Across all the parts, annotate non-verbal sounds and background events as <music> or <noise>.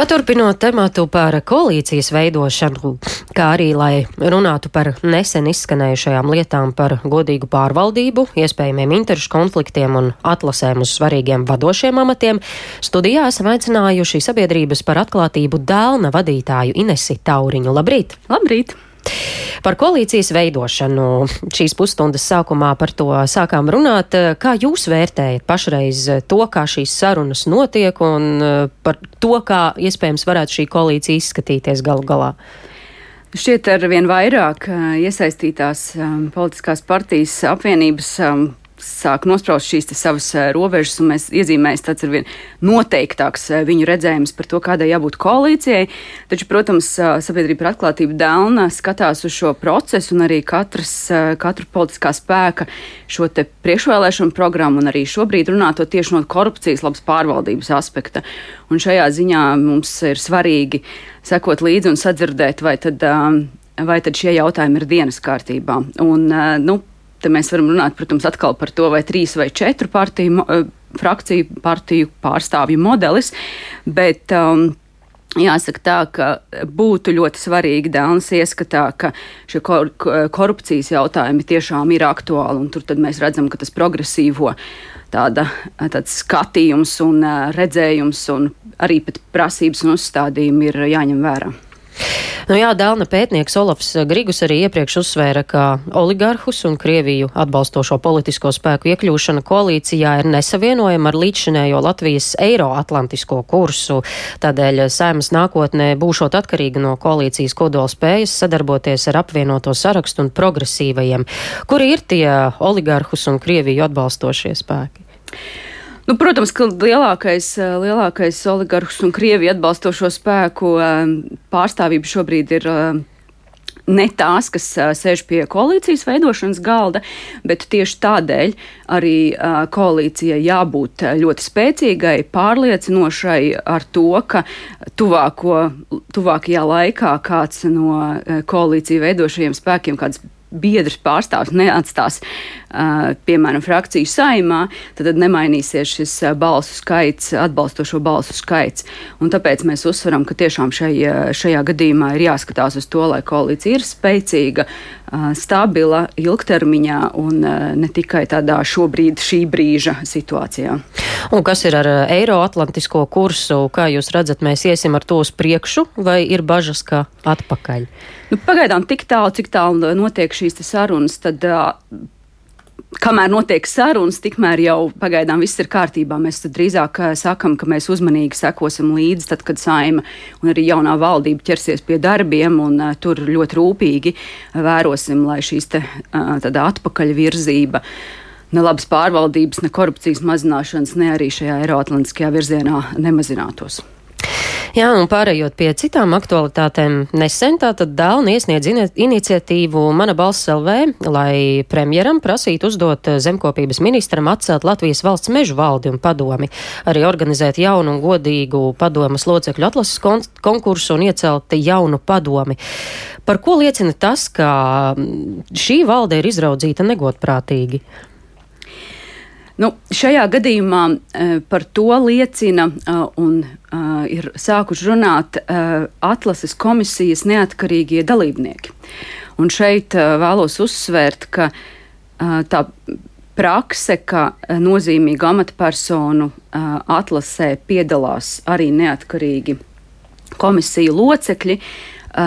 Paturpinot tematu par koalīcijas veidošanu, kā arī lai runātu par nesen izskanējušajām lietām par godīgu pārvaldību, iespējamiem interešu konfliktiem un atlasēm uz svarīgiem vadošiem amatiem, studijā esam aicinājuši sabiedrības par atklātību dēlna vadītāju Inesi Tauriņu. Labrīt! Labrīt! Par koalīcijas veidošanu šīs pusstundas sākumā par to sākām runāt. Kā jūs vērtējat pašreiz to, kā šīs sarunas notiek un eh, par to, kā iespējams varētu šī koalīcija izskatīties galu galā? Šķiet, ar vien vairāk eh, iesaistītās um, politiskās partijas apvienības sāk nospraust šīs savas eh, robežas, un mēs iezīmēsim tāds ar vien noteiktāks eh, viņu redzējums par to, kādai jābūt koalīcijai. Taču, protams, eh, sabiedrība par atklātību Dēlna skatās uz šo procesu, un arī katras, katra politiskā spēka šo te priekšvēlēšanu programmu, un arī šobrīd runāto tieši no korupcijas labas pārvaldības aspekta. Un šajā ziņā mums ir svarīgi sekot līdzi un sadzirdēt, vai tad. Vai tad šie jautājumi ir dienas kārtībā? Un, nu, Te mēs varam runāt, protams, atkal par to, vai trīs vai četru partiju, eh, frakciju partiju pārstāvju modelis, bet um, Jāsaka tā, ka būtu ļoti svarīgi Dānas ieskatā, ka šie kor korupcijas jautājumi tiešām ir aktuāli, un tur mēs redzam, ka tas progresīvo tāda, tāds skatījums un uh, redzējums un arī pat prasības un uzstādījumi ir jāņem vērā. Nu jā, Dēlna pētnieks Olafs Grigus arī iepriekš uzsvēra, ka oligarhus un Krieviju atbalstošo politisko spēku iekļūšana koalīcijā ir nesavienojama ar līdzšinējo Latvijas eiroatlantisko kursu. Tādēļ saimas nākotnē būšot atkarīga no koalīcijas kodola spējas sadarboties ar apvienoto sarakstu un progresīvajiem. Kuri ir tie oligarhus un Krieviju atbalstošie spēki? Nu, protams, ka lielākais, eh, lielākais oligarhus un Krievi atbalstošo spēku eh, pārstāvība šobrīd ir eh, ne tās, kas sēž pie koalīcijas veidošanas galda, bet tieši tādēļ arī koalīcijai jābūt ļoti spēcīgai, pārliecinošai ar to, ka tuvāko, tuvākajā laikā kāds no koalīciju veidošajiem spēkiem, kāds biedrs pārstāvs neatstās, piemēram, frakciju saimā, tad, nemainīsies šis balsu skaits, atbalstošo balsu skaits. Un tāpēc mēs uzsveram, ka tiešām šai, šajā gadījumā ir jāskatās uz to, lai koalīcija ir spēcīga, stabila, ilgtermiņā un ne tikai tādā šobrīd šī brīža situācijā. Un kas ir ar Eiroatlantisko kursu? Kā jūs redzat, mēs iesim ar to uz priekšu vai ir bažas, ka atpakaļ? Nu, pagaidām tik tālu, cik tālu notiek šīs sarunas, tad uh, kamēr notiek sarunas, tikmēr jau pagaidām viss ir kārtībā. Mēs drīzāk sakam, ka mēs uzmanīgi sekosim līdzi, tad, kad saima un arī jaunā valdība ķersies pie darbiem, un uh, tur ļoti rūpīgi vērosim, lai šīs te, uh, atpakaļ virzība. Ne labas pārvaldības, ne korupcijas mazināšanas, ne arī šajā Eiroatlantiskajā virzienā nemazinātos. Jā, un pārējot pie citām aktualitātēm, nesen tātad Dālni iesniedz iniciatīvu Mana balss LV, lai premjeram prasītu uzdot zemkopības ministram atcelt Latvijas valsts mežu valdi un padomi, arī organizēt jaunu un godīgu padomas locekļu atlases kon konkursu un iecelt jaunu padomi. Par ko liecina tas, ka šī valde ir izraudzīta negodprātīgi? Nu, šajā gadījumā uh, par to liecina uh, un uh, ir sākuši runāt atlases komisijas neatkarīgie dalībnieki. Un šeit vēlos uzsvērt, ka tā prakse, ka nozīmīgu amatpersonu atlasē piedalās arī neatkarīgi komisiju locekļi,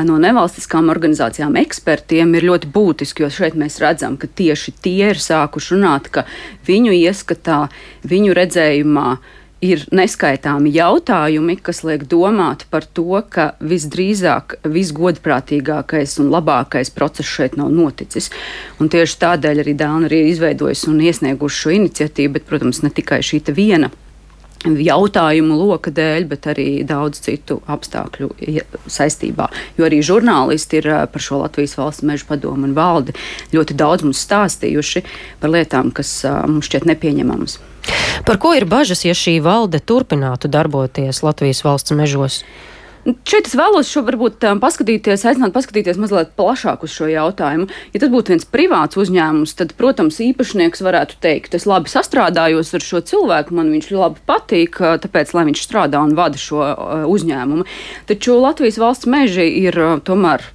no nevalstiskām organizācijām ekspertiem ir ļoti būtiski, jo šeit mēs redzam, ka tieši tie ir sākuši runāt, ka viņu ieskatā, viņu redzējumā ir neskaitāmi jautājumi, kas liek domāt par to, ka visdrīzāk visgodprātīgākais un labākais process šeit nav noticis. Un tieši tādēļ arī Dāna ir izveidojusi un iesnieguši šo iniciatīvu, bet, protams, ne tikai šī viena jautājumu loka dēļ, bet arī daudz citu apstākļu saistībā. Jo arī žurnālisti ir par šo Latvijas valsts meža padomu un valdi ļoti daudz mums stāstījuši par lietām, kas mums šķiet nepieņemamas. Par ko ir bažas, ja šī valde turpinātu darboties Latvijas valsts mežos? Šeit es vēlos šo varbūt paskatīties, aicināt paskatīties mazliet plašāk uz šo jautājumu. Ja tas būtu viens privāts uzņēmums, tad, protams, īpašnieks varētu teikt, es labi sastrādājos ar šo cilvēku, man viņš labi patīk, tāpēc, lai viņš strādā un vada šo uzņēmumu. Taču Latvijas valsts meži ir tomēr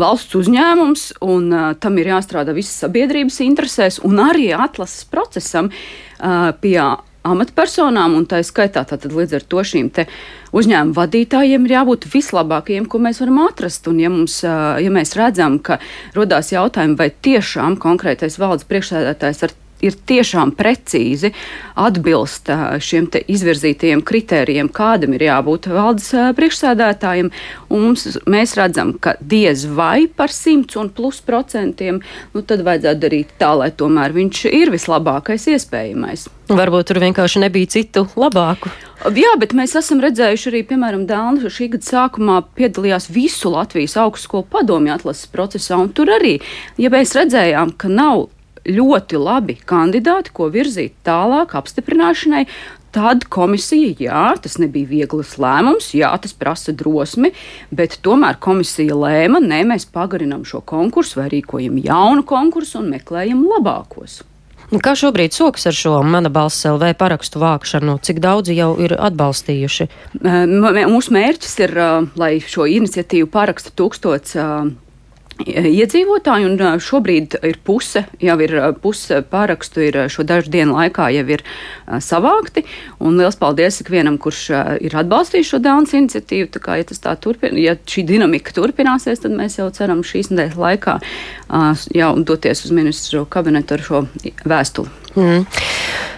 valsts uzņēmums, un uh, tam ir jāstrādā visas sabiedrības interesēs, un arī atlases procesam uh, pie amatpersonām, un tā skaitā tātad līdz ar to šīm te uzņēmumu vadītājiem ir jābūt vislabākajiem, ko mēs varam atrast. Un ja, mums, ja mēs redzam, ka rodās jautājumi, vai tiešām konkrētais valdes priekšsēdētājs ar ir tiešām precīzi atbilst šiem izvirzītajiem kritērijiem, kādam ir jābūt valdes priekšsēdētājiem. Mums, mēs redzam, ka diez vai par 100 un plus procentiem, nu tad vajadzētu darīt tā, lai tomēr viņš ir vislabākais iespējamais. Varbūt tur vienkārši nebija citu labāku. Jā, bet mēs esam redzējuši arī, piemēram, Dāna šī gada sākumā piedalījās visu Latvijas augstskolu padomju atlases procesā, un tur arī, ja mēs redzējām, ka nav ļoti labi kandidāti, ko virzīt tālāk apstiprināšanai. Tad komisija, jā, tas nebija viegls lēmums, jā, tas prasa drosmi, bet tomēr komisija lēma, nē, mēs pagarinām šo konkursu vai rīkojam jaunu konkursu un meklējam labākos. Kā šobrīd sokas ar šo mana balss LV parakstu vākšanu? Cik daudzi jau ir atbalstījuši? Mūsu mērķis ir, lai šo iniciatīvu paraksta tūkstots iedzīvotāji, un šobrīd ir puse, jau ir puse pārakstu ir šo dažu dienu laikā jau ir savākti, un liels paldies ikvienam, kurš ir atbalstījis šo Dānas iniciatīvu, tā kā, ja tas tā turpina, ja šī dinamika turpināsies, tad mēs jau ceram šīs nedēļas laikā jau doties uz ministru kabinetu ar šo vēstuli. Mm.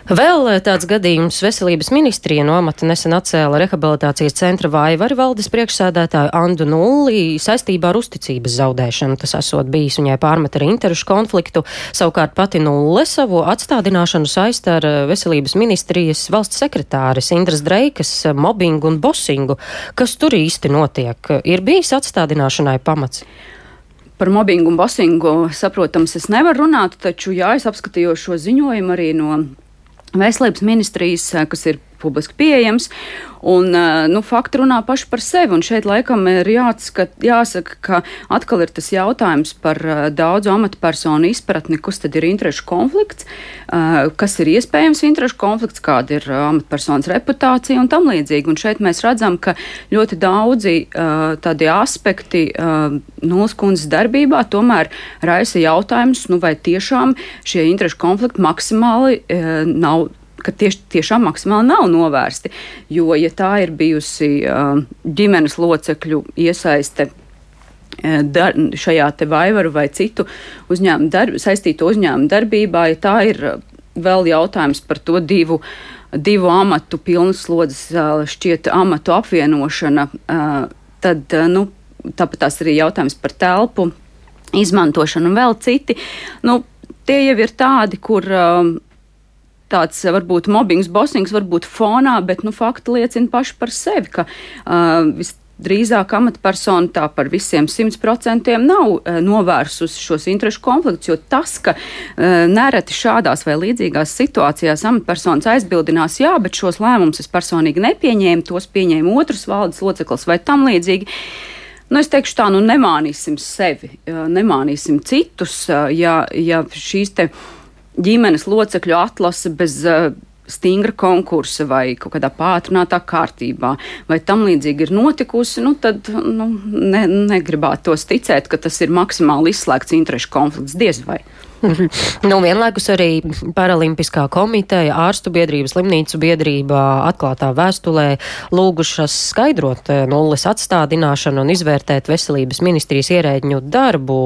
Vēl eh, tāds gadījums veselības ministrija no amata nesen atcēla rehabilitācijas centra vaivaru valdes priekšsēdētāju Andu Nulli saistībā ar uzticības zaudēšanu. Tas esot bijis viņai pārmet ar interešu konfliktu. Savukārt pati Nulle savu atstādināšanu saista ar eh, veselības ministrijas valsts sekretāris Indras Dreikas eh, mobbingu un bosingu. Kas tur īsti notiek? Ir bijis atstādināšanai pamats? Par mobbingu un bosingu, saprotams, es nevaru runāt, taču jā, es apskatījos šo ziņojumu arī no Veselības ministrijas, kas ir publiski pieejams. Un, nu, fakti runā paši par sevi. Un šeit laikam ir jāatskat, jāsaka, ka atkal ir tas jautājums par daudzu amatpersonu izpratni, kas tad ir interešu konflikts, kas ir iespējams interešu konflikts, kāda ir amatpersonas reputācija un tam līdzīgi. Un šeit mēs redzam, ka ļoti daudzi tādi aspekti Nulles kundzes darbībā tomēr raisa jautājumus, nu, vai tiešām šie interešu konflikti maksimāli nav ka tieši, tiešām maksimāli nav novērsti. Jo, ja tā ir bijusi ģimenes locekļu iesaiste dar, šajā te vaivaru vai citu uzņēmumu darb, saistīto uzņēmumu darbībā, ja tā ir vēl jautājums par to divu, divu amatu pilnas slodzes šķiet amatu apvienošana, tad, nu, tāpat tās arī jautājums par telpu izmantošanu un vēl citi. Nu, tie jau ir tādi, kur tāds varbūt mobbings, bosings varbūt fonā, bet nu, fakti liecina paši par sevi, ka uh, drīzāk amatpersona tā par visiem simt procentiem nav uh, novērsusi šos interešu konfliktus, jo tas, ka uh, nereti šādās vai līdzīgās situācijās amatpersonas aizbildinās, jā, bet šos lēmumus es personīgi nepieņēmu, tos pieņēma otrs valdes loceklis vai tam līdzīgi. Nu, es teikšu tā, nu nemānīsim sevi, nemānīsim citus, ja, ja šīs te uh, ģimenes locekļu atlase bez uh, stingra konkursa vai kaut kādā pātrinātā kārtībā, vai tam līdzīgi ir notikusi, nu, tad nu, ne, negribētu tos ticēt, ka tas ir maksimāli izslēgts interešu konflikts. Diez vai. <laughs> nu, vienlaikus arī Paralimpiskā komiteja, ārstu biedrība, slimnīcu biedrība atklātā vēstulē lūgušas skaidrot eh, nulles atstādināšanu un izvērtēt veselības ministrijas ierēģņu darbu.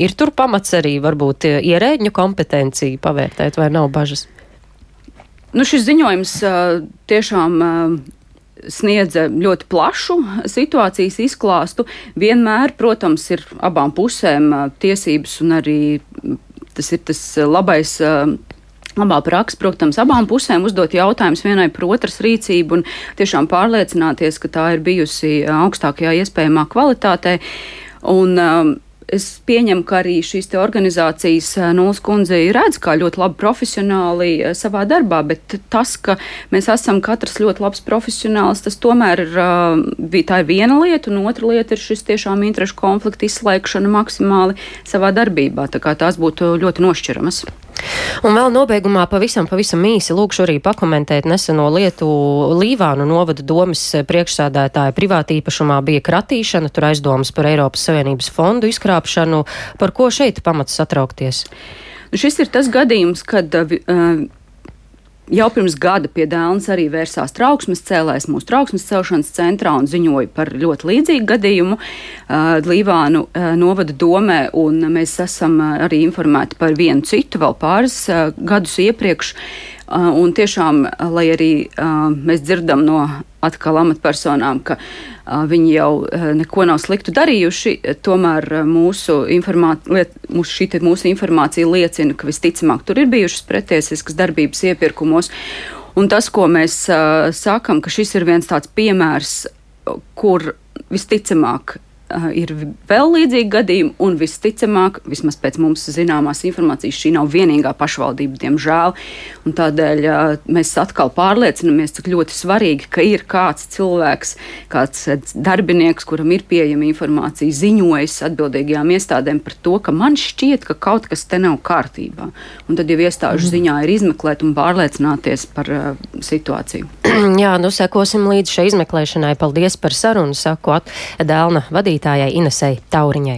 Ir tur pamats arī varbūt eh, ierēģņu kompetenciju pavērtēt, vai nav bažas? Nu, šis ziņojums uh, tiešām sniedza ļoti plašu situācijas izklāstu. Vienmēr, protams, ir abām pusēm tiesības un arī tas ir tas labais. Labā praksa, protams, abām pusēm uzdot jautājumus vienai par otras rīcību un tiešām pārliecināties, ka tā ir bijusi augstākajā iespējamā kvalitātē. Un, um, es pieņemu, ka arī šīs organizācijas Nulles kundze redz kā ļoti labi profesionāli savā darbā, bet tas, ka mēs esam katrs ļoti labs profesionāls, tas tomēr ir, tā ir viena lieta, un otra lieta ir šis tiešām interešu konflikta izslēgšana maksimāli savā darbībā. Tā kā tās būtu ļoti nošķiramas. Un vēl nobeigumā pavisam, pavisam īsi lūkšu arī pakomentēt neseno lietu Līvānu novada domas priekšsādētāja privāti īpašumā bija kratīšana, tur aizdomas par Eiropas Savienības fondu izkrāpšanu. Par ko šeit pamats satraukties? Šis ir tas gadījums, kad uh, Jau pirms gada pie Dēlnes arī vērsās trauksmes cēlājs mūsu trauksmes celšanas centrā un ziņoja par ļoti līdzīgu gadījumu uh, Līvānu uh, novada domē, un mēs esam uh, arī informēti par vienu citu vēl pāris uh, gadus iepriekš. Uh, un tiešām, lai arī uh, mēs dzirdam no atkal amatpersonām, ka viņi jau neko nav sliktu darījuši, tomēr mūsu, liet, mūsu, šī mūsu informācija liecina, ka visticamāk tur ir bijušas pretiesiskas darbības iepirkumos. Un tas, ko mēs uh, sakam, ka šis ir viens tāds piemērs, kur visticamāk ir vēl līdzīgi gadījumi, un visticamāk, vismaz pēc mums zināmās informācijas, šī nav vienīgā pašvaldība, diemžēl. Tādēļ mēs atkal pārliecinamies, cik ļoti svarīgi, ka ir kāds cilvēks, kāds darbinieks, kuram ir pieejama informācija, ziņojis atbildīgajām iestādēm par to, ka man šķiet, ka kaut kas te nav kārtībā. Un tad jau iestāžu mm. ziņā ir izmeklēt un pārliecināties par uh, situāciju. <clears throat> Jā, nu sekosim līdz šai izmeklēšanai. Paldies par sarunu, saku Dēlna vadītājai Inesei Tauriņai.